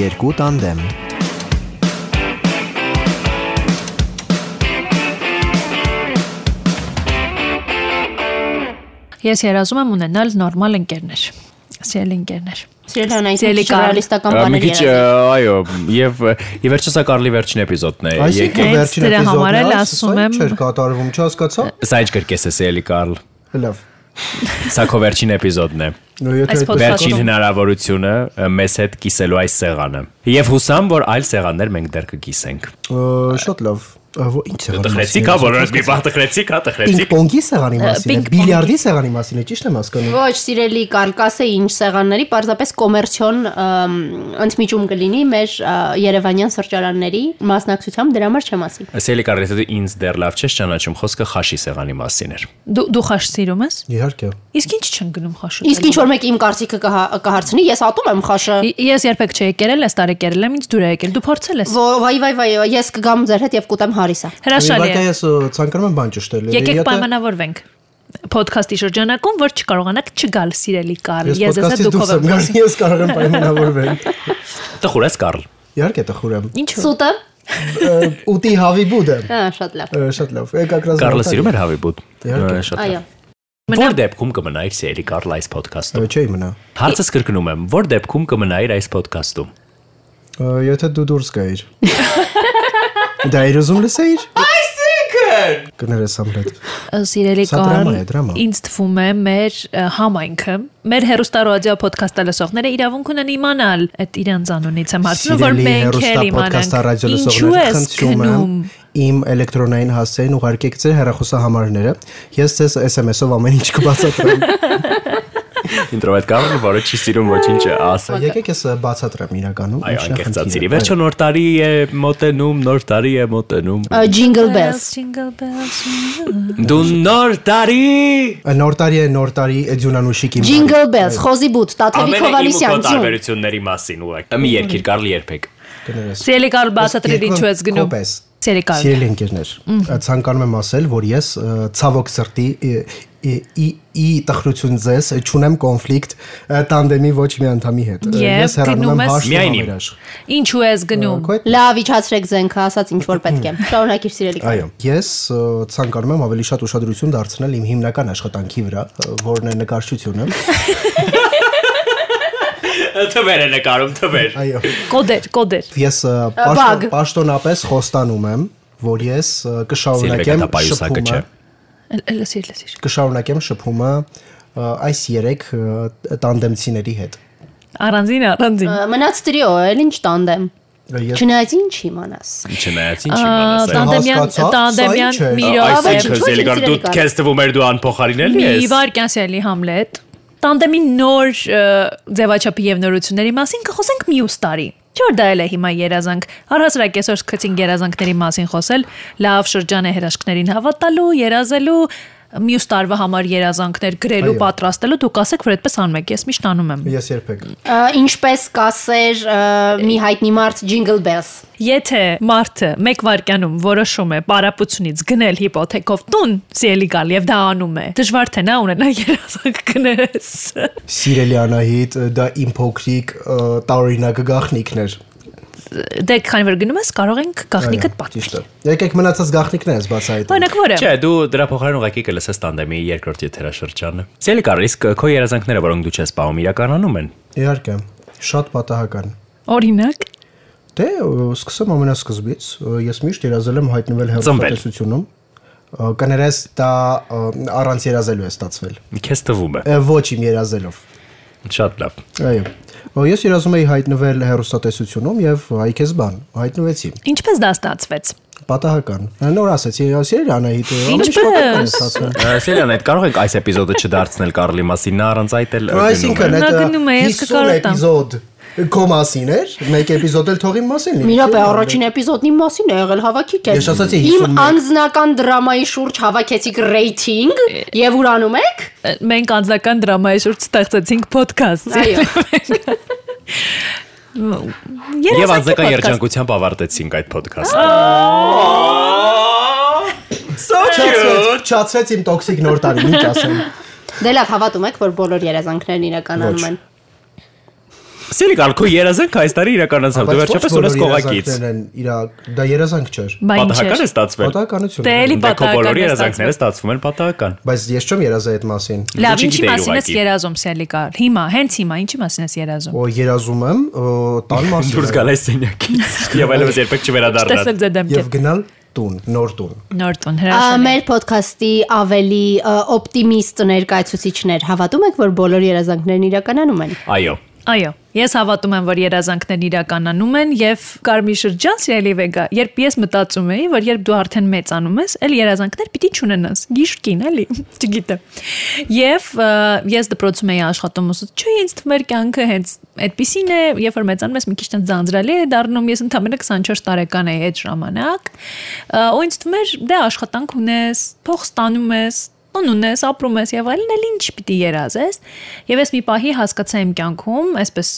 Երկու տանդեմ։ Ես երազում եմ ունենալ նորմալ ընկերներ։ Սիրելի ընկերներ։ Սիրելի քիչ ռեալիստական Մի բաներ քիչ ը, այո, եւ ի վերջո սա Կարլի վերջին էպիզոդն է։ Այսինքն Հենց վերջին դրա համար էլ էպիզոդն ասում եմ- Չէր կատարվում, չհասկացա։ Սա ինչ կրկես է Սելի Կարլ։ Լավ։ Սա քո վերջին էպիզոդն է։ Վերջին հնարավորությունը մեզ հետ կիսելու այս սեղանը։ Եվ հուսամ, որ այլ սեղաններ մենք դեռ կկիսենք։ շատ լավ։ Ինչ սեղանի Տխրեցիք, հա, բոլորս մի բախ տխրեցիք, հա, տխրեցիք։ Պինգ-պոնգի սեղանի մասին բիլիարդի սեղանի մասին է, ճիշտ եմ հասկանում։ Ոչ, սիրելի Կարլ, կասե ինչ սեղանների, պարզապես կոմերցիոն ընդմիջում կլինի մեր Երևանյան սրճարանների մասնակցությամբ դրա համար չեմ ասի։ Սելի Կարլ, եթե դու ինձ դեռ լավ չես ճանաչում, խոսքը խաշի սեղանի մասին էր։ Դու դու խաշ սիրում ես։ Իհարկե։ Իսկ ինչ չեն գնում խաշը։ Իսկ ինչ որ մեկ իմ կարծիքը կհա- կհարցնի, ես ատում եմ խաշը։ Ես երբեք չէի եկել, այս տարի եկել եմ, ինձ դուր է եկել։ Դու փորձել ես։ Վայ վայ վայ, ես կգամ ձեր հետ եւ կուտեմ հարիսա։ Հրաշալի է։ ես ցանկանում եմ բան ճշտել։ Եկեք պայմանավորվենք ոդքասթի շրջանակում, որ չկարողանաք չգալ սիրելի Կարլ։ Ես դուք դուրս ով եմ ես կարող եմ պայմանավորվել։ Տխուր ես Կարլ։ Իհարկե տխուր եմ։ Ինչու։ Սուտը։ Ուտի հավի բուդը։ Ա, շատ լավ։ Շատ լավ։ Եկ ակրազ։ Կարլը սիրում էր հավիբուտ։ Իհարկե։ Շատ Այո։ լավ։ Որ դեպքում կմնայր Սելի Կարլ այս ոդքասթում։ Չէի մնա։ Հարցս կրկնում եմ, որ դեպքում կմնայր այս ոդքասթում։ Եթե դու դուրս գայիր։ Դա երազում լսեիր։ Այսինքն։ Կներես ամրետ։ Սիրելի դրամա։ ինձ թվում է մեր համայնքը, մեր հերոստարոդիո ոդքասթը լսողները իրավունք ունեն իմանալ այդ իրանց անունից եմ հարցնում, որ մենք էլ իմանանք։ Ինչու ես խնդրում եմ գնում։ իմ էլեկտրոնային հասցեին ուղարկեք ձեր հեռախոսահամարները։ Ես ձեզ SMS-ով ամեն ինչ կբացատրեմ։ Ինտրովետ Կարլը, որը չի սիրում ոչինչը ասա։ Եկեք ես բացատրեմ իրականում Այո, ինչն է անկեղծացիրի։ խնդիրը։ Վերջո նոր տարի է մոտենում, նոր տարի է մոտենում։ Jingle bells։ Jingle bells։ Դու նոր տարի։ Այո, Նոր տարի է, նոր տարի Էջունանուշիկ իմ։ Jingle bells, Խոզի բուտ, Տաթևիկ Հովանիսյան, ջուն։ տարբերությունների մասին ուղղակի։ Մի երկիր Կարլի երբեք։ Սիրելի Կարլ, բացատրիր ինչու ես գնում։ Կոպես։ Սիրելի Կարլ։ Սիրելի ընկերներ, ցանկանում եմ ասել, որ ես ցավոք սրտի ի ի տխրություն ձեզ ճունեմ կոնֆլիկտ տանդեմի ոչ մի անդամի հետ։ Ես հեռանում եմ հաշվի համերաշխ։ Ինչու ես գնում։ Լավ, իջացրեք զենքը, ասած ինչ որ պետք է։ Շարունակիր սիրելի Կարլ։ Այո, ես ցանկանում եմ ավելի շատ ուշադրություն դարձնել իմ հիմնական աշխատանքի վրա, որն է նկարչությունը։ Թվեր է նկարում, թվեր։ Այո։ Կոդեր, կոդեր։ Ես պաշտոնապես խոստանում եմ, որ ես կշարունակեմ շփումը, Լսիր, լսիր։ կշարունակեմ շփումը այս երեք ը, տանդեմցիների հետ։ Առանձին, առանձին։ Մնաց տրիո, էլ ինչ տանդեմ։ Չնայած ինչ իմանաս։ Չնայած ինչ իմանաս։ Տանդեմյան, տանդեմյան մի ինչու Այսինքն Կարլ դու քեզ թվում էր դու անփոխարինելի Մի ես։ վարկյան սիրելի Համլետ։ Տանդեմի նոր ձևաչափի եւ նորությունների մասին կխոսենք մյուս տարի։ Չէ՞ որ դա էլ է հիմա երազանք։ Առհասարակ այսօր սկսեցինք երազանքների մասին խոսել, լավ շրջան է հրաշքներին հավատալու, երազելու, մյուս տարվա համար երազանքներ գրելու, պատրաստելու, դուք ասեք, որ այդպես անում եք։ Ես միշտ անում եմ։ ես երբեք Ինչպես կասեր մի հայտնի մարդ Jingle bells։ Եթե մարդը մեկ վարկյանում որոշում է պարապությունից գնել հիպոթեքով տուն, սիրելի գալ եւ դա անում է, դժվար թե նա ունենա երազանք գնես։ Սիրելի Անահիտ, դա իմ փոքրիկ տարօրինակ գախնիկներ։ Դե քանի որ գնում ես, կարող ենք գախնիկդ պատմել։ Եկեք մնացած գախնիկներս բացահայտենք։ Օրինակ որը։ Չէ, դու դրա փոխարեն ուղղակի կլսես տանդեմի երկրորդ եթերաշրջանը։ Սելի Կարլ, իսկ քո երազանքները, որոնք դու չես պահում, իրականանում են։ Իհարկե, շատ պատահական։ Օրինակ, Դե սկսեմ ամենասկզբից։ Ես միշտ երազել եմ հայտնվել Ը, Կներես դա առանց երազելու է ստացվել։ Քեզ թվում է։ Ոչ իմ երազելով։ Շատ լավ։ Այո։ Ո, Ես երազում էի հայտնվել հեռուստատեսությունում եւ այքես բան, հայտնվեցի։ ինչպես դա ստացվեց։ Պատահական։ Նոր ասեցի, սիրելի Անահիտ, ամեն ինչ Ինչպես։ պատահական է ստացվել։ Սելյան, այդ կարող ենք այս էպիզոդը չդարձնել Կարլի մասին, նա առանց այդ էլ Այսինքն Նա այդ գնում է, ես 50 կկարոտամ։ էպիզոդ քո մասին էր, մեկ էպիզոդ էլ թողի մասին լինի։ Մի րոպե առաջին էպիզոդն իմ մասին է եղել հավաքի քեզ։ Ես ասացի Իմ 51։ անձնական դրամայի շուրջ հավաքեցիք ռեյթինգ եւ ուրանում եք։ Մենք անձնական դրամայի շուրջ ստեղծեցինք ոդքասթ։ Այո։ Եվ անձնական երջանկությամբ ավարտեցինք այդ ոդքասթը։ So Չացվեց, չացվեց իմ տոքսիկ նոր տարին, ինչ ասեմ։ Դե լավ, հավատում եք, որ բոլոր երազանքներն իրականանում Ոչ։ են։ Սելի գալքո երազանք այս տարի իրականացավ։ Դու վերջապես ունես կողակից։ Իրա դա երազանք չէր։ Պատահական է ստացվել։ Պատահականություն։ Դե էլի Դե քո պատահական է երազանքները ստացվում են պատահական։ Բայց ես չեմ երազա այդ մասին։ Լավ, ինչի մասին ես երազում Սելիկա։ Հիմա, հենց հիմա ինչի մասին ես երազում։ Օ երազում եմ տան մասին։ Դուրս գալ այս սենյակից։ Եվ այլևս երբեք չվերադառնալ։ Եվ գնալ տուն, նոր տուն։ Նոր տուն հրաշալի։ Մեր ոդքասթի ավելի օպտիմիստ ներկայացուցիչներ հավատում եք, որ բոլոր երազանքներն իրականանում են։ Այո։ Այո, ես հավատում եմ, որ երազանքներն իրականանում են եւ կարմիր շրջան սիրելի վեգա, երբ ես մտածում էի, որ երբ դու արդեն մեծանում ես, էլ երազանքներ պիտի չունենաս։ Գիշկին, էլի, չգիտեմ։ Եվ ես դպրոցում էի աշխատում, ուսուցիչ, չէ, ինձ թվում էր կյանքը հենց այդպեսին է, երբ որ մեծանում ես, մի քիչ տենց ձանձրալի է դառնում, ես ընդամենը 24 տարեկան էի այդ ժամանակ։ Ու ինձ թվում էր, դե աշխատանք ունես, փող ստանում ես, տուն ունես, ապրում ես եւ այլն, էլ ինչ պիտի երազես։ Եվ ես մի պահի հասկացա իմ կյանքում, այսպես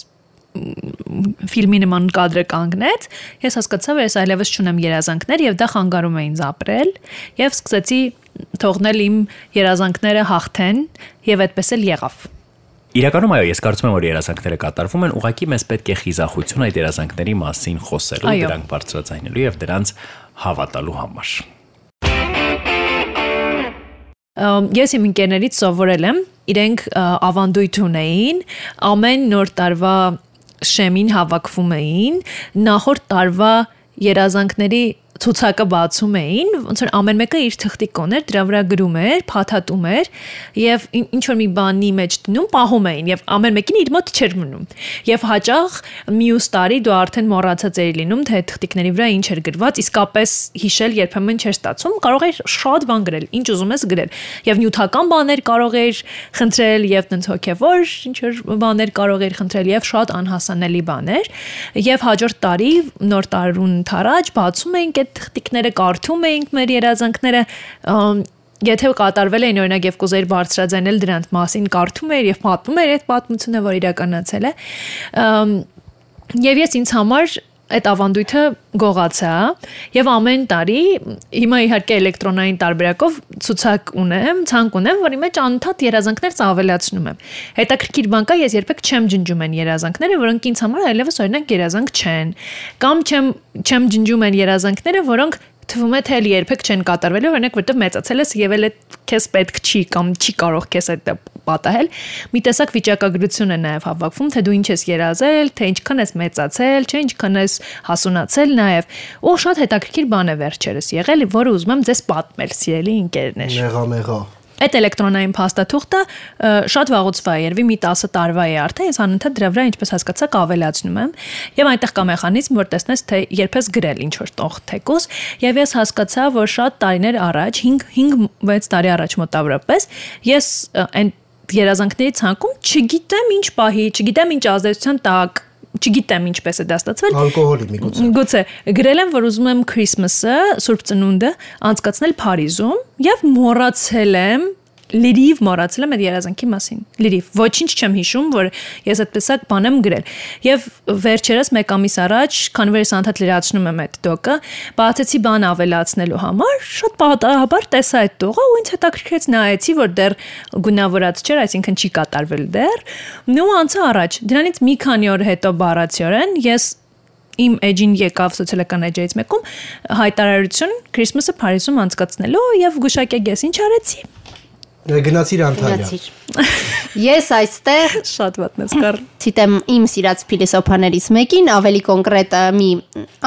ֆիլմի նման կադրը կանգնեց, ես հասկացա, որ ես այլևս չունեմ երազանքներ եւ դա խանգարում է ինձ ապրել եւ սկսեցի թողնել իմ երազանքները հաղթեն եւ այդպես էլ եղավ։ Իրականում այո, ես կարծում եմ, որ երազանքները կատարվում են, ուղղակի մեզ պետք է խիզախություն այդ երազանքների մասին խոսելու, դրանք բարձրացնելու եւ դրանց հավատալու համար։ Ամ, Ես իմ ընկերներից սովորել եմ, իրենք ավանդույթ ունեին, ամեն նոր տարվա շեմին հավաքվում էին, նախորդ տարվա երազանքների ցուցակը բացում էին, ոնց որ ամեն մեկը իր թղթի կոներ, դրա վրա գրում էր, փաթաթում էր եւ ին- ինչ որ մի բանի մեջ դնում, պահում էին եւ ամեն մեկին իր մոտ չէր մնում։ Եվ հաճախ մյուս տարի դու արդեն մոռացած էի լինում, թե թղթիկների վրա ինչ էր գրված, իսկապես հիշել երբեմն չէր ստացվում, կարող էր շատ բան գրել, ինչ ուզում ես գրել։ Եվ նյութական բաներ կարող էր խնդրել եւ տենց հոգեվոր ինչ որ բաներ կարող էր խնդրել եւ շատ անհասանելի բաներ։ Եվ հաջորդ տարի նոր տարուն թարաջ բացում էինք այդ թղթիկները, կարդում էինք մեր երազանքները Եթե կատարվել էին օրինակ եւ կուզեիր բարձրաձայնել դրանց մասին կարդում էր եւ պատմում էր այդ պատմությունը, որ իրականացել է։ Եվ ես ինձ համար այդ ավանդույթը գողացա եւ ամեն տարի հիմա իհարկե էլեկտրոնային տարբերակով ցուցակ ունեմ, ցանկ ունեմ, որի մեջ անընդհատ երազանքներ ավելացնում եմ։ Հետաքրքիր բան կա, ես երբեք չեմ ջնջում այն երազանքները, որոնք ինձ համար այլևս օրինակ երազանք չեն, կամ չեմ չեմ ջնջում այն երազանքները, որոնք թվում է թե երբեք չեն կատարվելու, օրինակ որտեղ մեծացել ես եւ էլ քեզ պետք չի կամ չի կարող քեզ այդ պատահել։ Մի տեսակ վիճակագրություն է նաեւ հավաքվում, թե դու ինչ ես երազել, թե ինչքան ես մեծացել, չէ ինչքան ես հասունացել նաեւ։ Ու շատ հետաքրքիր բան է վերջերս եղել, որը ուզում եմ ձեզ պատմել, սիրելի ընկերներ։ Մեղա մեղա։ Այդ էլեկտրոնային փաստաթուղթը շատ վաղուց վայ երևի մի 10 տարվա է արդեն, ես անընդհատ դրա վրա ինչպես հասկացաք ավելացնում եմ։ Եվ այնտեղ կա մեխանիզմ, որ տեսնես թե երբ ես գրել ինչ որ տող թեկուս, եւ ես հասկացա, որ շատ տարիներ առաջ, 5-6 տարի առաջ մոտավորապես, ես այն երազանքների ցանկում չգիտեմ ինչ պահի, չգիտեմ ինչ ազդեցության տակ չգիտեմ ինչպես է դա ստացվել Ալկոհոլի միգուցե։ Գուցե գրել եմ, որ ուզում եմ Քրիսմասը, Սուրբ Ծնունդը անցկացնել Փարիզում եւ մոռացել եմ լրիվ մոռացել եմ այդ երազանքի մասին։ Լրիվ ոչինչ չեմ հիշում, որ ես այդպեսակ բան եմ գրել։ Եվ վերջերս մեկ ամիս առաջ, քանի որ ես անդադ լրացնում եմ այդ դոկը, բացեցի բան ավելացնելու համար, շատ պատահաբար տեսա այդ տողը ու ինձ հետաքրքրեց նայեցի, որ դեռ գունավորած չէր, այսինքն չի կատարվել դեռ։ Նու անցա առաջ։ Դրանից մի քանի օր հետո բառացիորեն ես իմ էջին եկավ սոցիալական էջերից մեկում հայտարարություն Քրիսմասը Փարիզում անցկացնելու եւ գուշակեգես ինչ արեցի։ Գնացիր Անտալիա։ Գնացիր։ Ես այստեղ Շատ վատնես կար։ ցիտեմ իմ սիրած փիլիսոփաներից մեկին, ավելի կոնկրետ մի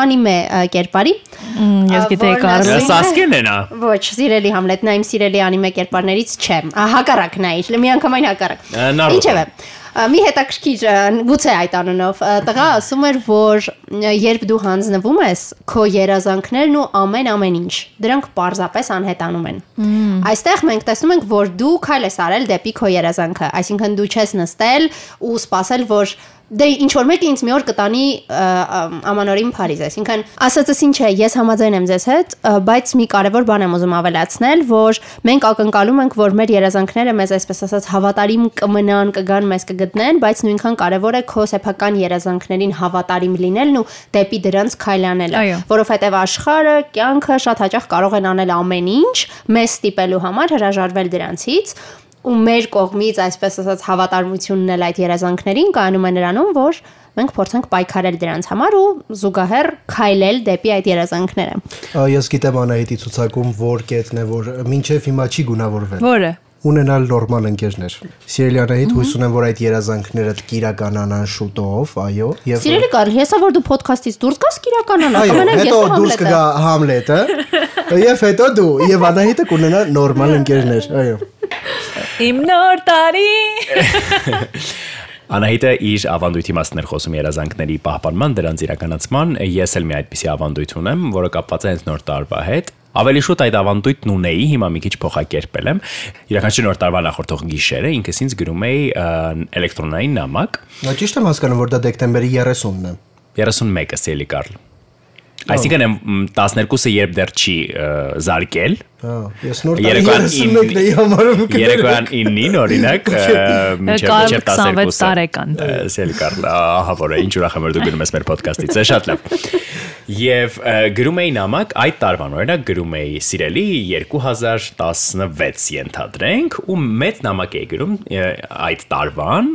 անիմե կերպարի։ Ես գիտեի ասում- Սասկեն է նա։ Ոչ, սիրելի Համլետ, նա իմ սիրելի անիմե կերպարներից չէ։ Հակառակն է, մի անգամայն հակառակ։ Ինչևէ, Մի հետաքրքիր, գուցե այդ անունով տղա ասում էր, որ երբ դու հանձնվում ես, քո երազանքներն ու ամեն ամեն ինչ, դրանք պարզապես անհետանում են։ Այստեղ մենք տեսնում ենք, որ դու քայլ ես արել դեպի քո երազանքը, այսինքն դու չես նստել ու սպասել, որ դե ինչ որ մեկը ինձ մի օր կտանի ամանորին Փարիզ, այսինքն ասածս ինչ է, ես համաձայն եմ ձեզ հետ, բայց մի կարևոր բան եմ ուզում ավելացնել, որ մենք ակնկալում ենք, որ մեր երազանքները մեզ այսպես ասած հավատարիմ կմնան, կգան, մեզ կգտնեն, բայց նույնքան կարևոր է քո սեփական երազանքներին հավատարիմ լինելն ու դեպի դրանց քայլ անելը, Այո։ որովհետև աշխարհը, կյանքը շատ հաճախ կարող են անել ամեն ինչ, մեզ ստիպելու համար հրաժարվել դրանցից ու մեր կողմից այսպես ասած հավատարմությունն էլ այդ երազանքներին կայանում է նրանում, որ մենք փորձենք պայքարել դրանց համար ու զուգահեռ քայլել դեպի այդ երազանքները։ Ես գիտեմ Անահիտի ցուցակում որ կետն է, որ մինչև հիմա չի գունավորվել։ Որը Ունենալ նորմալ ընկերներ։ Սիրելի Անահիտ, հույս ունեմ, որ այդ երազանքները կիրականանան շուտով, այո, եւ Սիրելի Կարլ, հեսա որ դու ոդքասթից դուրս գաս կիրականանա, Այո, կամենամ հետո ես դուրս կգա Համլետը, եւ հետո դու եւ Անահիտը կունենա նորմալ ընկերներ, այո։ իմ նոր տարի Անահիտը իր ավանդույթի մասն էր խոսում երազանքների պահպանման, դրանց իրականացման։ Ես էլ մի այդպիսի ավանդույթ ունեմ, որը կապված է հենց նոր տարվա հետ։ Ավելի շուտ այդ ավանդույթն ունեի, հիմա մի քիչ փոխակերպել եմ։ Իրականացի նոր տարվա նախորդող գիշերը ինքս ինձ գրում էի էլեկտրոնային նամակ Նա ճիշտ եմ հասկանում, որ դա դեկտեմբերի 30-ն է։ 31-ը Սելի Կարլ։ Այսինքն եմ, մ, 12-ը երբ դեռ չի զարկել, Հա, ես նոր Երեկոյան 31-ն էի համարում կներել։ Երեկոյան 9-ին օրինակ մինչև Կարլ մինչև 26 12 տարեկան։ Սելի Կարլ, ահա որ է, ինչ ուրախ եմ որ դու գնում ես մեր ոդկասթից, է շատ լավ։ Եվ գրում էի նամակ այդ տարվան օրինակ գրում էի սիրելի 2016 ենթադրենք ու մեծ նամակ էի գրում այդ տարվան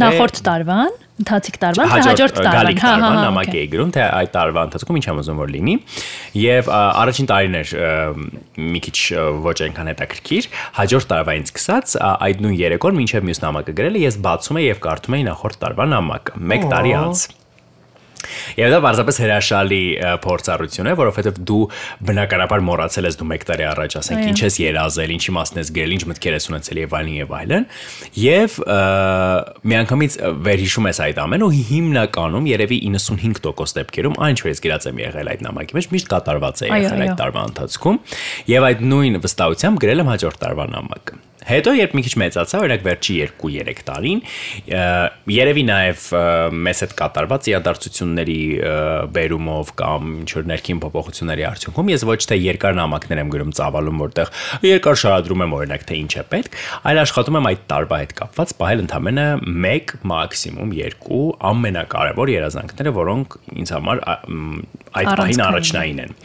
նախորդ տարվան ընթացիկ տարվան թե հաջորդ տարվան. հա հա տարվան հա նամակ օքեյ։ էի գրում թե այդ տարվա ընթացքում ինչ եմ ուզում որ լինի եւ ա, առաջին տարին էր մի քիչ ոչ այնքան հետաքրքիր հաջորդ տարվային սկսած այդ նույն երեկոն մինչեւ մյուս նամակը գրելը ես բացում եի եւ կարդում էի նախորդ տարվա նամակը մեկ տարի անց Եվ դա բարձրապես հրաշալի փորձառություն է, որովհետև դու բնականաբար մոռացել ես դու մեկ տարի առաջ, ասենք, ինչ ես երազել, ինչի մասն ես գրել, ինչ մտքեր ես ունեցել եւ այլն եւ այլն։ Եվ միանգամից վերհիշում ես այդ ամենը ու հիմնականում երևի 95% դեպքերում այն ինչ ես գրած եմ եղել այդ նամակի մեջ միշտ կատարված է եղել այդ տարվա ընթացքում եւ այդ նույն վստահությամբ գրել եմ հաջորդ տարվա նամակը։ Հետո երբ մի քիչ մեծացա, օրինակ վերջի 2-3 տարին, երևի նաև մեզ հետ կատարված իրադարձությունների բերումով կամ ինչ որ ներքին փոփոխությունների արդյունքում ես ոչ թե երկար նամակներ եմ գրում ծավալում, որտեղ երկար շարադրում եմ օրինակ թե ինչ է պետք, այլ աշխատում եմ այդ տարվա հետ կապված պահել ընդամենը 1, մաքսիմում 2 ամենակարևոր երազանքները, որոնք ինձ համար ա, այդ պահին առաջնային են։ Ա,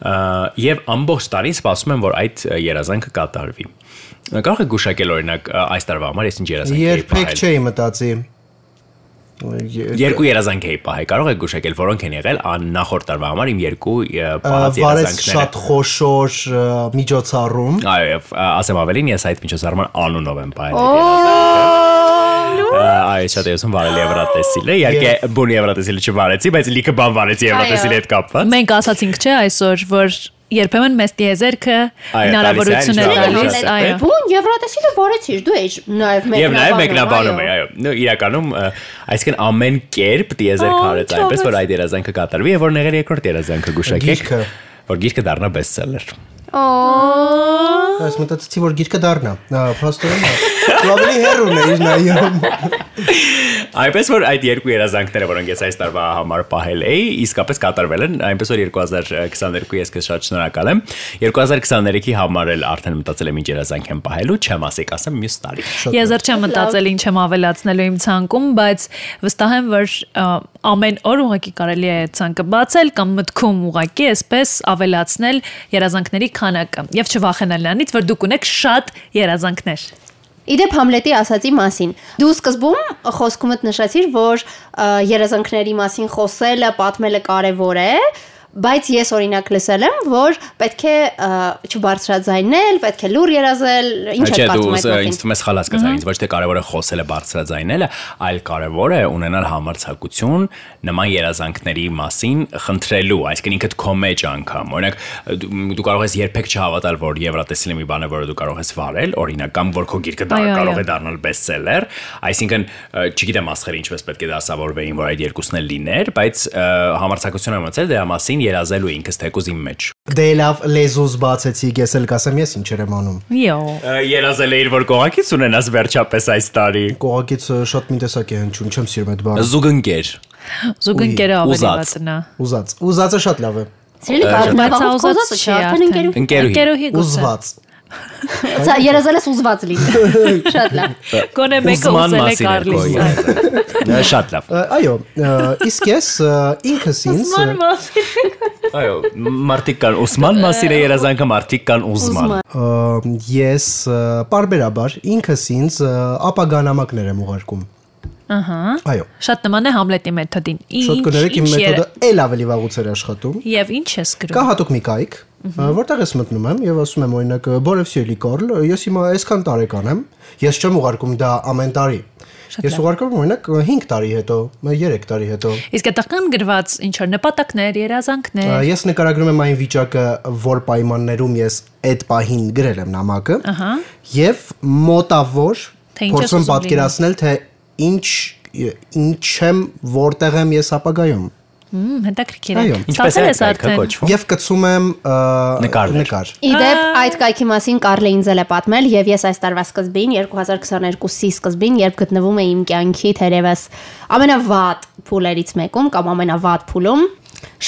Եվ ամբողջ տարին սպասում եմ, որ այդ երազանքը կատարվի։ Կարող եք գուշակել օրինակ այս տարվա համար ես ինչ երազանք Երբեք պահել։ չէի մտածի։ Երկու երազանք էի պահել։ Կարող եք գուշակել որոնք են եղել նախորդ տարվա համար իմ երկու պահած երազանքները։ շատ խոշոր միջոցառում։ Այո, ասեմ ավելին, ես այդ միջոցառման անունով եմ պահել երազանքը։ Այո, շատ եմ վարել Եվրատեսիլը։ Իհարկե, բուն Եվրատեսիլը չվարեցի, բայց լիքը բան վարեցի Եվրատեսիլի հետ կապված։ Մենք ասացինք չէ այսօր որ երբեմն մեծ դիեզերքը հնարավորություն է տալիս այո, Բուն Եվրատեսիլը վարեցիր, դու էջ նաև Եվ նաև մեկնաբանում, մեկնաբանում է, այո։ Նո իրականում, այսինքն ամեն կերպ դիեզեր Ա, քարեց այնպես, որ այդ երազանքը կատարվի եւ որ եղել երկրորդ երազանքը գուշակեք, Գիրքը։ որ գիրքը դառնա բեսթսելեր։ Այս մտածեցի որ գիրքը դառնա։ Փաստորեն։ ավելի հեռուն ես նայում։ Այնպես որ այդ երկու երազանքները, որոնք ես այս տարվա համար պահել էի, իսկապես կատարվել են, այնպես որ 2022 ես քեզ շատ շնորհակալ եմ։ 2023-ի համար էլ արդեն մտածել եմ ինչ երազանք եմ պահելու, չեմ ասի, կասեմ մյուս տարի։ Ես դեռ չեմ մտածել ինչ եմ ավելացնելու իմ ցանկում, բայց վստահ եմ, որ ամեն օր ուղղակի կարելի է ցանկը բացել կամ մտքում ուղղակի այսպես ավելացնել երազանքների քանակը եւ չվախենալ նրանից, որ դուք ունեք շատ երազանքներ։ Իդեպ Համլետի ասացի մասին։ Դու սկզբում խոսքումդ նշեցիր, որ երազանքների մասին խոսելը, պատմելը կարևոր է, բայց ես օրինակ լսել եմ, որ պետք է չբարձրաձայնել, պետք է լուր երազել, ինչ Չէ, է դու կարծում այդ մասին։ ինձ թվում է սխալ հասկացա, ինձ ոչ թե կարևոր է խոսելը բարձրաձայնելը, այլ կարևոր է ունենալ համարձակություն նման երազանքների մասին խնդրելու, այսինքն ինքդ քո մեջ անգամ։ Օրինակ դու դու կարող ես երբեք չհավատալ, որ Եվրատեսիլը մի բան է, որը դու կարող ես վարել, օրինակ կամ որ քո գիրքը կարող է դառնալ բեսթսելեր, այսինքն չգիտեմ աստղերը ինչպես պետք է դասավորվեին, որ այդ երկուսն էլ լիներ, բայց ը, համարձակություն եմ ունեցել դրա մասին երազելու ինքս թեկուզ իմ մեջ։ Դե լավ լեզուս բացեցի, ես էլ կասեմ ես ինչեր եմ անում։ Ը, Երազել էիր, որ կողակից ունենաս վերջապես այս տարի։ Կողակից շատ մի տեսակ է հնչում, չեմ սիրում այդ բանը։ Զուգընկեր։ Զուգընկերը ավելի ուզած։ վատն է։ Ուզած։ Ուզածը շատ լավ է։ Սիրելի արդեն արդեն։ ընկերու։ Ընկերուհի։ Ընկերուհի գուցե։ Ուզված։ Սա երազել ես ուզված լինի։ Շատ լավ։ Գոնե մեկը ուզել է Կարլիսը։ Շատ լավ։ Այո, իսկ ես ինքս ինձ ը, Ման մասին։ Այո, մարդիկ կան ուսման մասին է երազանքը, մարդիկ կան ուզման։ ես ը, պարբերաբար ինքս ինձ ը, ապագա նամակներ եմ ուղարկում։ Ահա։ Այո։ Շատ նման է Համլետի մեթոդին։ Շատ կներեք իմ ինչ մեթոդը էլ ավելի վաղուց էր աշխատում։ Եվ ինչ ես Կա գրում։ հատուկ մի կայք, որտեղ ես մտնում եմ եւ ասում եմ օրինակ Բորևսիելի Կարլ, ես հիմա այսքան տարեկան եմ, ես չեմ ուղարկում դա ամեն տարի։ Ես ուղարկում եմ օրինակ 5 տարի հետո, 3 տարի հետո։ Իսկ այդտեղ կան գրված ինչ որ նպատակներ, երազանքներ։ Ես նկարագրում եմ այն վիճակը, որ պայմաններում ես այդ պահին գրել եմ նամակը։ Ահա։ Եւ մոտավոր ինչ փորձում պատկերացնել, թե ինչ ինչ եմ, որտեղ եմ ես ապագայում։ Հմ, հետաքրքիր է։ Այո։ Ինչպես է արդեն։ Եվ կցում եմ նկար։ Իդեպ այդ կայքի մասին Կարլը ինձ էլ է պատմել եւ ես այս տարվա սկզբին 2022-ի սկզբին, երբ գտնվում էի իմ կյանքի թերևս ամենավատ փուլերից մեկում կամ ամենավատ փուլում,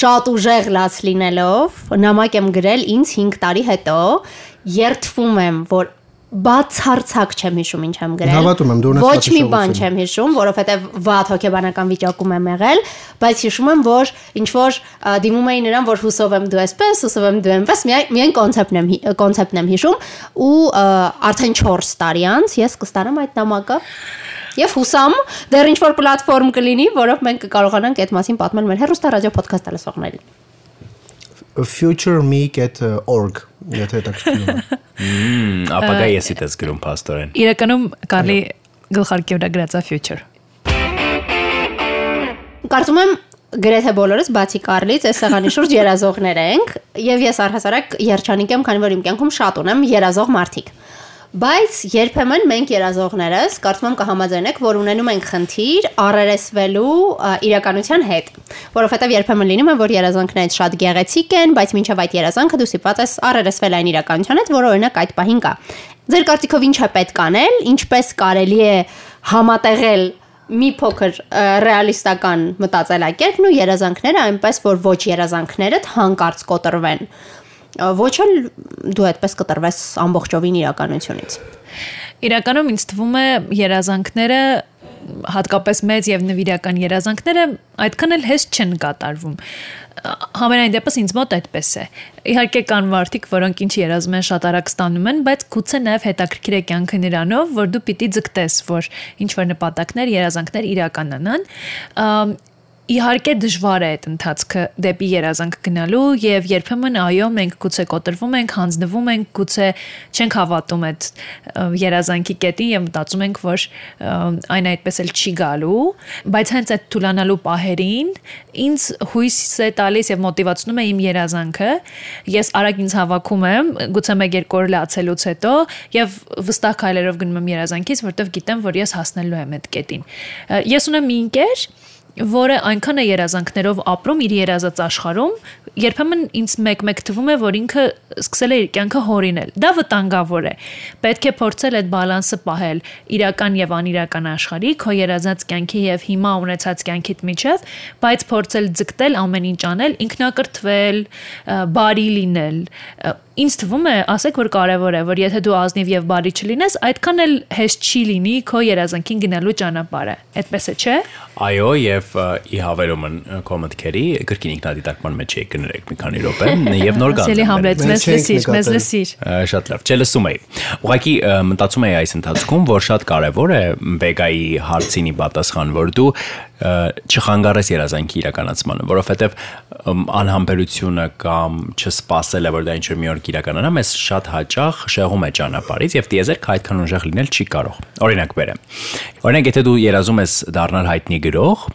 շատ ուժեղ լաց լինելով, նամակ եմ գրել ինձ 5 տարի հետո, երթվում եմ, որ բացարձակ չեմ հիշում ինչ եմ գրել։ Հավատում եմ, դու ունես Ոչ մի բան չեմ հիշում, որովհետև վատ հոգեբանական վիճակում եմ եղել, բայց հիշում եմ, որ ինչ որ դիմում էի նրան, որ հուսով եմ դու այսպես, հուսով եմ դու այնպես, միայն կոնցեպտն եմ կոնցեպտն եմ հիշում ու արդեն 4 տարի անց ես կստանամ այդ նամակը Եվ հուսամ դեռ ինչ որ պլատֆորմ կլինի, որով մենք կկարողանանք այդ մասին պատմել մեր հերոստա ռադիո ոդքասթ լսողներին։ futureme.org եթե հետաքրքրում է։ Մմ, ապագա եսի դες գրում փաստորեն։ Իրականում Կարլի գլխարկի վրա գրած է future։ Կարծում եմ գրեթե բոլորս բացի Կարլից այս սեղանի շուրջ երազողներ ենք եւ ես առհասարակ երջանիկ եմ, քանի որ իմ կյանքում շատ ունեմ երազող մարդիկ։ Բայց երբեմն մենք երազողներս կարծում եմ կհամաձայնեք, որ ունենում ենք խնդիր առերեսվելու իրականության հետ, որովհետև երբեմն լինում է, որ երազանքները շատ գեղեցիկ են, բայց մինչև այդ երազանքը դու ստիպված ես առերեսվել այն իրականության հետ, որը օրինակ այդ պահին կա։ Ձեր կարծիքով ինչ է պետք անել, ինչպես կարելի է համատեղել մի փոքր ռեալիստական մտածելակերպն ու երազանքները այնպես որ ոչ երազանքներդ հանկարծ կոտրվեն ոչ էլ դու այդպես կտրվես ամբողջովին իրականությունից Իրականում ինձ թվում է երազանքները հատկապես մեծ եւ նվիրական երազանքները այդքան էլ հեշտ չեն կատարվում։ Համենայն դեպս ինձ մոտ այդպես է։ Իհարկե կան մարդիկ, որոնք ինչ երազում են շատ արագ ստանում են, բայց գուցե նաև հետաքրքիր է կյանքը նրանով, որ դու պիտի ձգտես, որ ինչ որ նպատակներ, երազանքներ իրականանան։ Իհարկե դժվար է այդ ընթացքը դեպի երազանք գնալու եւ երբեմն այո մենք գուցե կոտրվում ենք, հանձնվում ենք, գուցե չենք հավատում այդ երազանքի կետին եւ մտածում ենք, որ այն այդպես էլ չի գալու, բայց հենց այդ թուլանալու պահերին ինձ հույս է տալիս եւ մոտիվացնում է իմ երազանքը։ Ես արագ ինձ հավաքում եմ, գուցե 1-2 օր լացելուց հետո եւ վստահ քայլերով գնում եմ երազանքից, որտեվ գիտեմ, որ ես հասնելու եմ այդ կետին։ Ես ունեմ մի ընկեր, որը այնքան է երազանքներով ապրում իր երազած աշխարհում, երբեմն ինձ մեկ-մեկ թվում է, որ ինքը սկսել է իր կյանքը հորինել։ Դա վտանգավոր է։ Պետք է փորձել այդ բալանսը պահել իրական եւ անիրական աշխարհի, քո երազած կյանքի եւ հիմա ունեցած կյանքիդ միջև, բայց փորձել ձգտել ամեն ինչ անել, ինքնակրթվել, բարի լինել։ Ինձ թվում է, ասեք որ կարևոր է, որ եթե դու ազնիվ եւ բարի չլինես, այդքան էլ հեշտ չի լինի քո երազանքին գնալու ճանապարհը։ Այդպես է, չէ՞։ Այո, եւ ի հավելումն կոմենտքերի գրքին ինքնադիտարկման մեջ էի կներեք մի քանի րոպե եւ նոր Ասելի գանձ։ Համլետ, մեզ լսիր, մեզ լսիր։ Շատ լավ, չլսում էի։ Ուղղակի մտածում էի այս ընթացքում, որ շատ կարևոր է Վեգայի հարցինի պատասխան, որ դու չխանգարես երազանքի իրականացմանը, որովհետև անհամբերությունը կամ չսպասելը, որ դա ինչ-որ մի օր կիրականանա, մեզ շատ հաճախ շեղում է ճանապարհից եւ դիեզերքը այդքան ուժեղ լինել չի կարող։ Օրինակ բերեմ։ Օրինակ, եթե դու երազում ես դառնալ հայտնի գրող,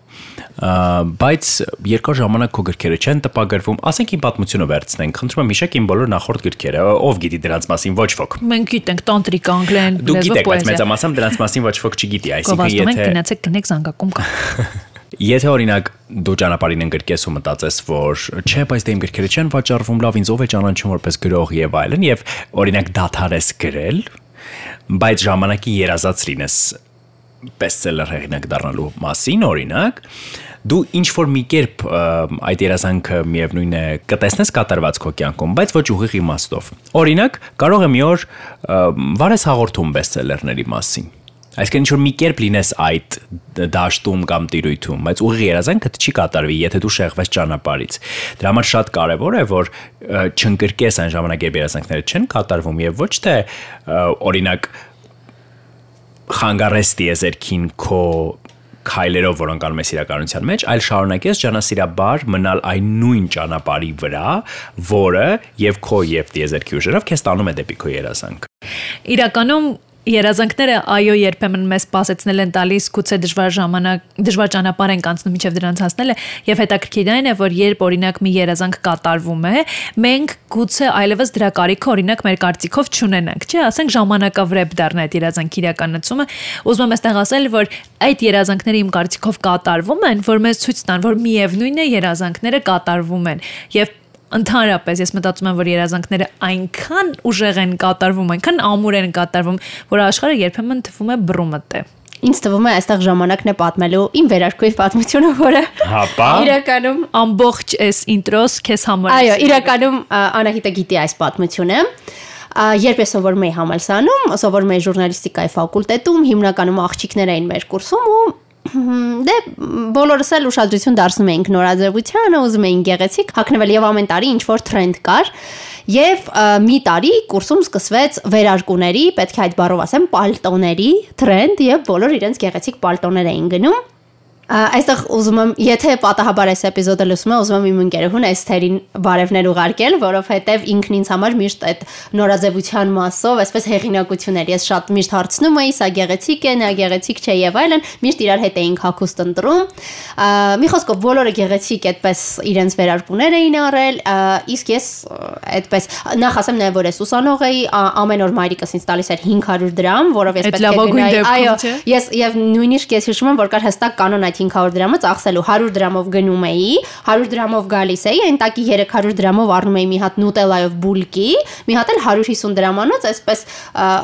բայց երկար ժամանակ քո գրքերը չեն տպագրվում, ասենք իմ պատմությունը վերցնենք, խնդրում եմ հիշեք իմ բոլոր նախորդ գրքերը, ով գիտի դրանց մասին, ոչ ոք։ Մենք գիտենք տանտրիկ անգլեն, Դու լեզվով գիտեք, բայց պոեզիա։ մեծամասամբ դրանց մասին ոչ ոք չգիտի, այսինքն Գովազդում ենք եթե գնացեք գնեք զանգակում կա։ Եթե օրինակ դու ճանապարհին ընկրկես ու մտածես, որ չէ, բայց դե իմ գրքերը չեն վաճառվում, լավ, ինձ ով է ճանաչում որպես գրող եւ այլն, եւ օրինակ դաթարես գրել, բայց ժամանակի երազած լինես բեսթսելեր հեղինակ դառնալու մասին, օրինակ, դու ինչ որ մի կերպ այդ երազանքը միևնույն է կտեսնես կատարված քո կյանքում, բայց ոչ ուղիղ իմաստով։ Օրինակ, կարող է մի օր վարես հաղորդում բեսթսելերների մասին Այսինքն ինչ որ մի կերպ լինես այդ դաշտում կամ տիրույթում, բայց ուղիղ երազանքը չի կատարվի, եթե դու շեղվես ճանապարից։ Դրա համար շատ կարևոր է, որ չընկրկես այն ժամանակ, երբ երազանքները չեն կատարվում եւ ոչ թե օրինակ խանգարես դիեզերքին քո քայլերով, որոնք անում ես իրականության մեջ, այլ շարունակես ջանասիրաբար մնալ այն նույն ճանապարհի վրա, որը եւ քո եւ դիեզերքի ուժերով քեզ տանում է դեպի քո երազանք։ Իրականում երազանքները այո երբեմն մեզ սпасեցնել են տալիս գուցե դժվար ժամանակ դժվար ճանապարհ ենք անցնում միջև դրանց հասնելը եւ հետաքրքիր այն է որ երբ օրինակ մի երազանք կատարվում է մենք գուցե այլևս դրա կարիքը օրինակ մեր կարծիքով չունենանք չէ ասենք ժամանակավրեպ դառնա այդ երազանքի իրականացումը ուզում եմ այստեղ ասել որ այդ երազանքները իմ կարծիքով կատարվում են որ մեզ ցույց տան որ միևնույնն է երազանքները կատարվում են եւ ընդհանրապես ես մտածում եմ, որ երազանքները այնքան ուժեղ են կատարվում, այնքան ամուր են կատարվում, որ աշխարհը երբեմն թվում է բռումտ է։ Ինձ թվում է այստեղ ժամանակն է պատմելու իմ վերարկուի պատմությունը, որը Հապա։ իրականում Ամբողջ այս ինտրոս քեզ համար։ Այո, իրականում Անահիտը գիտի այս պատմությունը։ Երբ ես սովորում էի համալսանում, սովորում էի ժուրնալիստիկայի ֆակուլտետում, հիմնականում աղջիկներ էին մեր կուրսում ու դե բոլորս էլ ուշադրություն դարձնում էինք նորաձևությանը, ուզում էինք գեղեցիկ հագնվել եւ ամեն տարի ինչ որ տրենդ կար։ Եվ մի տարի կուրսում սկսվեց վերարկուների, պետք է այդ բառով ասեմ, պալտոների տրենդ եւ բոլոր իրենց գեղեցիկ պալտոներ էին գնում։ Այստեղ ուզում եմ, եթե պատահաբար այս էպիզոդը լսում ե, ուզում եմ իմ ընկերուհուն Էսթերին բարևներ ուղարկել, որովհետև ինքն ինձ համար միշտ այդ նորաձևության մասով, այսպես հեղինակություններ, ես շատ միշտ հարցնում էի, սա գեղեցիկ է, նա գեղեցիկ չէ եւ այլն, միշտ իրար հետ էինք հակուստ ընտրում։ Մի խոսքով բոլորը գեղեցիկ այդպես իրենց վերարկուներ էին արել, ա, իսկ ես այդպես նախ ասեմ նաեւ որ ես ուսանող էի, ամեն օր մայրիկս ինձ տալիս էր 500 դրամ, որով ես պետք է գնայի։ Այո, Ես եւ նույնիսկ ես հիշում եմ, որ կար հստակ կանոն այդ 500 դրամը ծախսելու 100 դրամով գնում էի, 100 դրամով գալիս էի, այն տակի 300 դրամով առնում էի մի հատ նուտելայով բուլկի, մի հատ էլ 150 դրամանոց, այսպես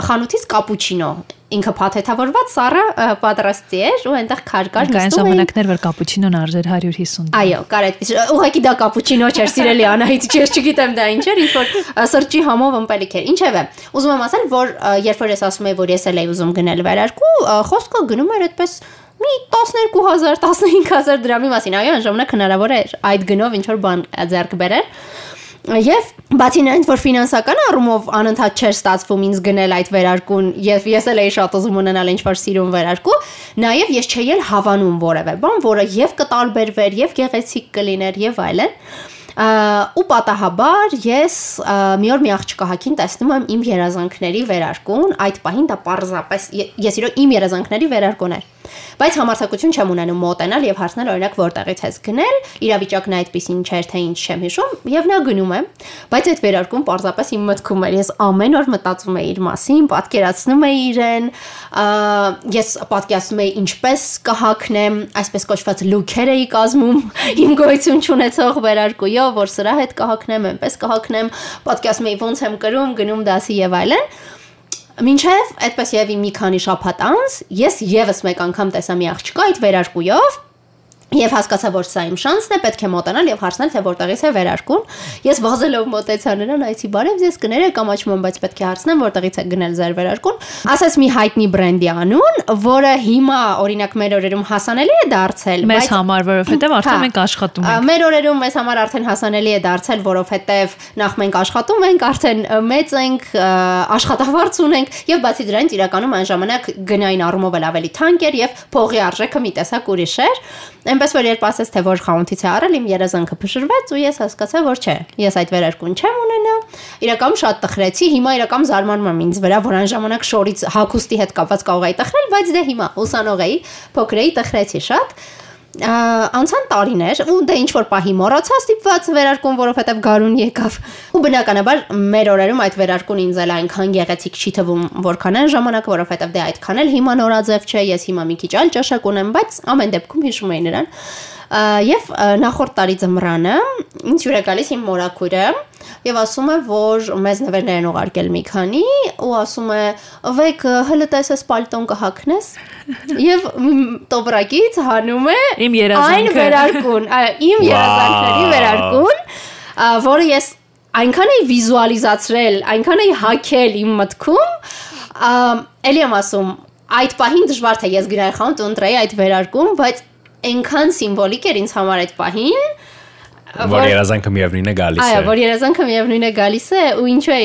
խանութից կապուչինո ինքը փաթեթավորված սառը պատրաստի էր ու այնտեղ քար կար Կային նստում էի։ ժամանակներ, որ կապուչինոն արժեր 150 դրամ։ Այո, կար այդպես։ Ուղղակի դա կապուչինո չէր, սիրելի Անահիտ, ես չգիտեմ դա ինչ էր, ինչ որ սրճի համով ըմպելիք էր։ Ինչևէ, ուզում եմ ասել, որ երբ որ ես ասում եի, որ ես էլ էի ուզում գնել վերարկու, խոսքը գնում էր այդպես մի 12000, 15000 դրամի մասին։ Այո, այն ժամանակ հնարավոր էր այդ գնով ինչ որ բան ձեռք բերել։ Եվ բացի նրանից, որ ֆինանսական առումով անընդհատ չէր ստացվում ինձ գնել այդ վերարկուն, եւ ես էլ էի շատ ուզում ունենալ ինչ-որ սիրուն վերարկու, նաեւ ես չէի էլ հավանում որևէ բան, որը եւ կտարբերվեր, եւ գեղեցիկ կլիներ եւ այլն։ ու պատահաբար ես մի օր մի աղջկա հակին տեսնում եմ իմ երազանքների վերարկուն, այդ պահին դա պարզապես ես իրոք իմ երազանքների վերարկուն էր։ Բայց համարձակություն չեմ ունենում մոտենալ եւ հարցնել օրինակ որտեղից ես գնել, իրավիճակն այդպեսին չէր թե ինչ չեմ հիշում եւ նա գնում է։ Բայց այդ վերարկուն պարզապես իմ մտքում էր։ Ես ամեն օր մտածում էի իր մասին, պատկերացնում էի իրեն, ես պատկերացնում էի ինչպես կհակնեմ, այսպես կոչված լուքեր էի կազմում իմ գոյություն չունեցող վերարկույով, որ սրա հետ կհակնեմ, այնպես կհակնեմ, պատկերացնում էի ոնց եմ կրում, գնում դասի եւ այլն։ Մինչև այդպես եւի մի քանի շաբաթ անց ես եւս մեկ անգամ տեսա մի աղջկա այդ վերարկույով Եվ հասկացա, որ սա իմ շանսն է, պետք է մոտանալ եւ հարցնել, թե որտեղից է վերարկուն։ Ես վազելով մոտեցա նրան, այցի բարև, ես կներեք ամաչում եմ, բայց պետք է հարցնեմ, որտեղից է գնել ձեր վերարկուն։ Ասաց մի հայտնի բրենդի անուն, որը հիմա օրինակ մեր օրերում հասանելի է դարձել, Մեզ համար, որովհետև արդեն Հա, մենք աշխատում ենք։ Մեր օրերում մեզ համար արդեն հասանելի է դարձել, որովհետև նախ մենք աշխատում ենք, արդեն մեծ ենք, աշխատավարձ ունենք եւ բացի դրանից իրականում այն ժամանակ գնային առումով ավելի թանկ էր եւ փողի արժեքը մի տեսակ ուրիշ էր։ Այնպես որ երբ ասես թե որ խանութից է առել, իմ երազանքը փշրվեց ու ես հասկացա, որ չէ, ես այդ վերարկուն չեմ ունենա։ Իրականում շատ տխրեցի, հիմա իրական զարմանում եմ ինձ վրա, որ այն ժամանակ շորից հակոստի հետ կապված կարող էի տխրել, բայց դե հիմա ուսանող էի, փոքր էի, տխրեցի շատ անցան տարիներ ու դե ինչ որ պահի մոռացա ստիպված վերարկուն, որովհետև գարուն եկավ։ Ու բնականաբար մեր օրերում այդ վերարկուն ինձ էլ այնքան գեղեցիկ չի թվում, որքան այն ժամանակ, որովհետև դե այդքան էլ հիմա նորաձև չէ, ես հիմա մի քիչ այլ ճաշակ ունեմ, բայց ամեն դեպքում հիշում էի նրան։ Եվ նախորդ տարի ձմռանը ինձ հյուր է գալիս իմ մորակույրը եւ ասում է, որ մեզ նվերներ են ուղարկել մի քանի ու ասում է, «Վեկ հələ տեսես պալտոն կհակնես»։ Եվ տոբրակից հանում է Իմ այն երազանքը։ վերարկուն, այո, իմ երազանքների վերարկուն, որը ես այնքան էի վիզուալիզացրել, այնքան էի հակել իմ մտքում, ա, էլի եմ ասում, այդ պահին դժվար թե ես գրայի խանութ ընտրեի այդ վերարկուն, բայց այնքան սիմվոլիկ էր ինձ համար այդ պահին, որ երազանքը միևնույնն է գալիս Այո, է։ որ երազանքը միևնույն է գալիս է ու ինչու է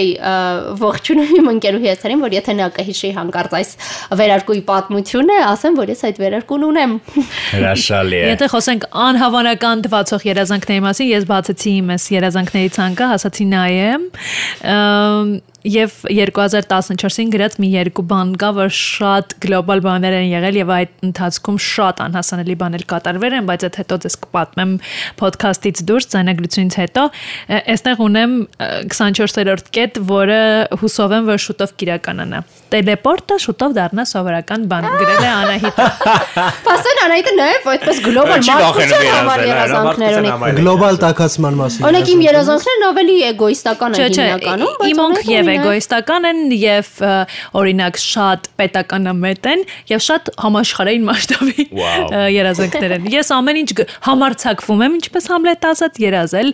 ողջունում իմ ընկերուհի եթերին, որ եթե նա կհիշի հանկարծ այս վերարկուի պատմությունը, ասեմ, որ ես այդ վերարկուն ունեմ։ Հրաշալի է։ Եթե խոսենք անհավանական թվացող երազանքների մասին, ես բացեցի իմ այս երազանքների ցանկը, ասացի նայեմ։ Եվ 2014-ին գրած մի երկու բան կա, որ շատ գլոբալ բաներ են եղել եւ այդ ընթացքում շատ անհասանելի բաներ կատարվել են, բայց այդ հետո դες կպատմեմ ոդքասթից դուրս, ցանագրությունից հետո, այստեղ ունեմ ը, 24-րդ կետ, որը հուսով եմ, որ շուտով կիրականանա։ Տելեպորտը շուտով դառնա սովորական բան, գրել է Անահիտը։ Փաստորեն Անահիտը նաև այդպես գլոբալ մարդկության համար երազանքներ ունի։ Գլոբալ տակածման մասին։ Օրինակ իմ երազանքներն ավելի էգոիստական են հիմնականում, բայց իմանք ունենք եւ էգոիստական են եւ օրինակ շատ պետականամետ են եւ շատ համաշխարհային մասշտաբի երազանքներ են։ Ես ամեն ինչ համարցակվում եմ, ինչպես Համլետ ասաց, երազել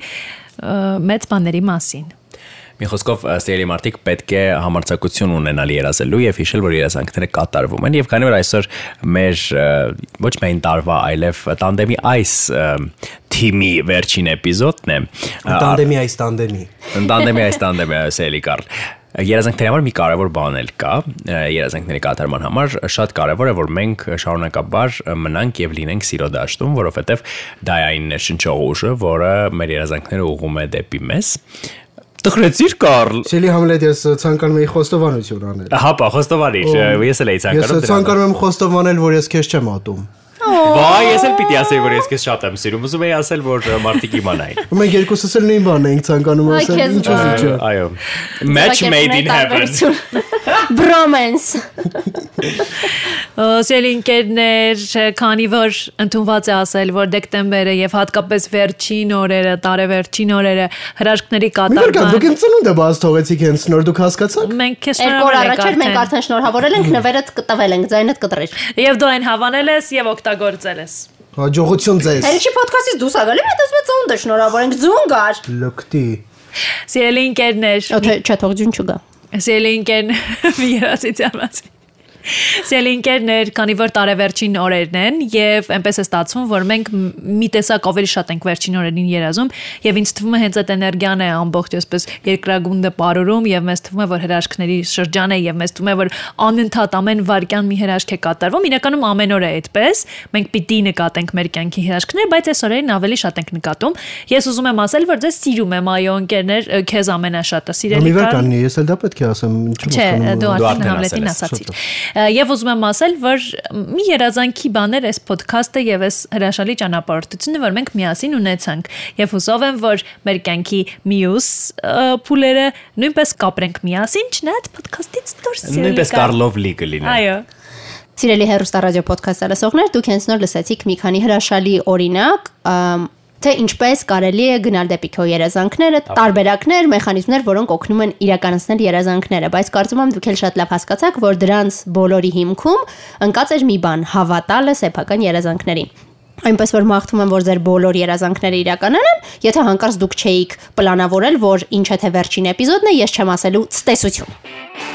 մեծ բաների մասին։ Մի խոսքով սիրելի մարդիկ պետք է համարձակություն ունենալ երազելու եւ հիշել, որ երազանքները կատարվում են եւ քանի որ այսօր մեր ոչ միայն տարվա, այլև տանդեմի այս թիմի վերջին էպիզոդն է։ Տանդեմի այս տանդեմի։ Տանդեմի այս տանդեմի սիրելի Կարլ։ Երազանքների համար մի կարևոր բան էլ կա, երազանքների կատարման համար շատ կարևոր է որ մենք շարունակաբար մնանք եւ լինենք սիրո դաշտում, որովհետեւ դա այն շնչող ուժը, որը մեր երազանքները ուղում է դեպի մեզ։ Տխրեցիր Կարլ։ Սելի Համլետ ես ցանկանում եի խոստովանություն անել։ Հապա, խոստովանիր, ես էլ էի Ես ցանկանում։ դրան։ ցանկանում եմ խոստովանել, որ ես քեզ չեմ ատում։ Վայ, ես էլ պիտի ասեի, որ ես քեզ շատ եմ սիրում։ Ուզում էի ասել, որ մարդիկ իմանային։ Մենք երկուսս էլ նույն բանն ենք ցանկանում ասել, ինչ ուզի չէ։ Այո։ Match made in heaven։ Bromance։ Սելինկերներ, քանի որ ընդունված է ասել, որ դեկտեմբերը եւ հատկապես վերջին օրերը, տարեվերջին օրերը հրաշքների Մի որ կա, դուք կատարման ինձ ծնունդը բաց թողեցիք հենց նոր դուք հասկացաք։ մենք քեզ Երկու օր շնորհավորել առաջ մենք ենք արդեն շնորհավորել ենք, նվերդ կտվել ենք, ձայնդ կտրիր։ Եվ դու այն հավանել ես եւ օգտագործել ես։ Հաջողություն ձեզ։ Հերիչի ոդքասթից դուրս ա գալի, հետո ասում ծնունդը շնորհավորենք ձուն գար։ Լկտի։ Սիրելի ընկերներ, Օթե չէ, թող ձուն չգա։ Սիրելի ընկերներ, մի երացիցիան մասին։ Սիրելի ընկերներ, քանի որ տարեվերջին օրերն են եւ այնպես է ստացվում, որ մենք մի տեսակ ավելի շատ ենք վերջին օրերին երազում եւ ինձ թվում է հենց այդ էներգիան է ամբողջ այսպես երկրագունդը ապարուրում եւ մեզ թվում է որ հրաշքների շրջան է եւ մեզ թվում է որ անընդհատ ամեն վարքյան մի հրաշք է կատարվում։ Իրականում ամեն օր է այդպես։ Մենք պիտի նկատենք մեր կյանքի հրաշքներ, բայց այս օրերին ավելի շատ ենք նկատում։ Ես ուզում եմ ասել, որ ձեզ սիրում եմ, այո, ընկերներ, քեզ ամենաշատը սիրելի Մի վեր կանի, ես էլ դա պետք է ասեմ, ինչ Չէ, դու արդեն Համլետին ասացիր։ Եվ ուզում եմ ասել, որ մի երազանքի բաներ այս ոդքասթը եւ այս հրաշալի ճանապարհորդությունը, որ մենք միասին ունեցանք։ Եվ հուսով եմ, որ մեր կյանքի մյուս փուլերը նույնպես կապրենք միասին, չնայած ոդքասթից դուրս։ Նույնպես Կարլ։ Կարլով լի կլինի։ Այո։ Սիրելի հերոստա ռադիո ոդքասթը լսողներ, դուք հենց նոր լսեցիք մի քանի հրաշալի օրինակ, թե ինչպես կարելի է գնալ դեպի քո երազանքները, տարբերակներ, մեխանիզմներ, որոնք օգնում են իրականացնել երազանքները, բայց կարծում եմ դուք էլ շատ լավ հասկացաք, որ դրանց բոլորի հիմքում ընկած էր մի բան՝ հավատալը սեփական երազանքներին։ Այնպես որ մաղթում եմ, որ ձեր բոլոր երազանքները իրականանան, եթե հանկարծ դուք չէիք պլանավորել, որ ինչ է թե վերջին էպիզոդն է, ես չեմ ասելու ցտեսություն։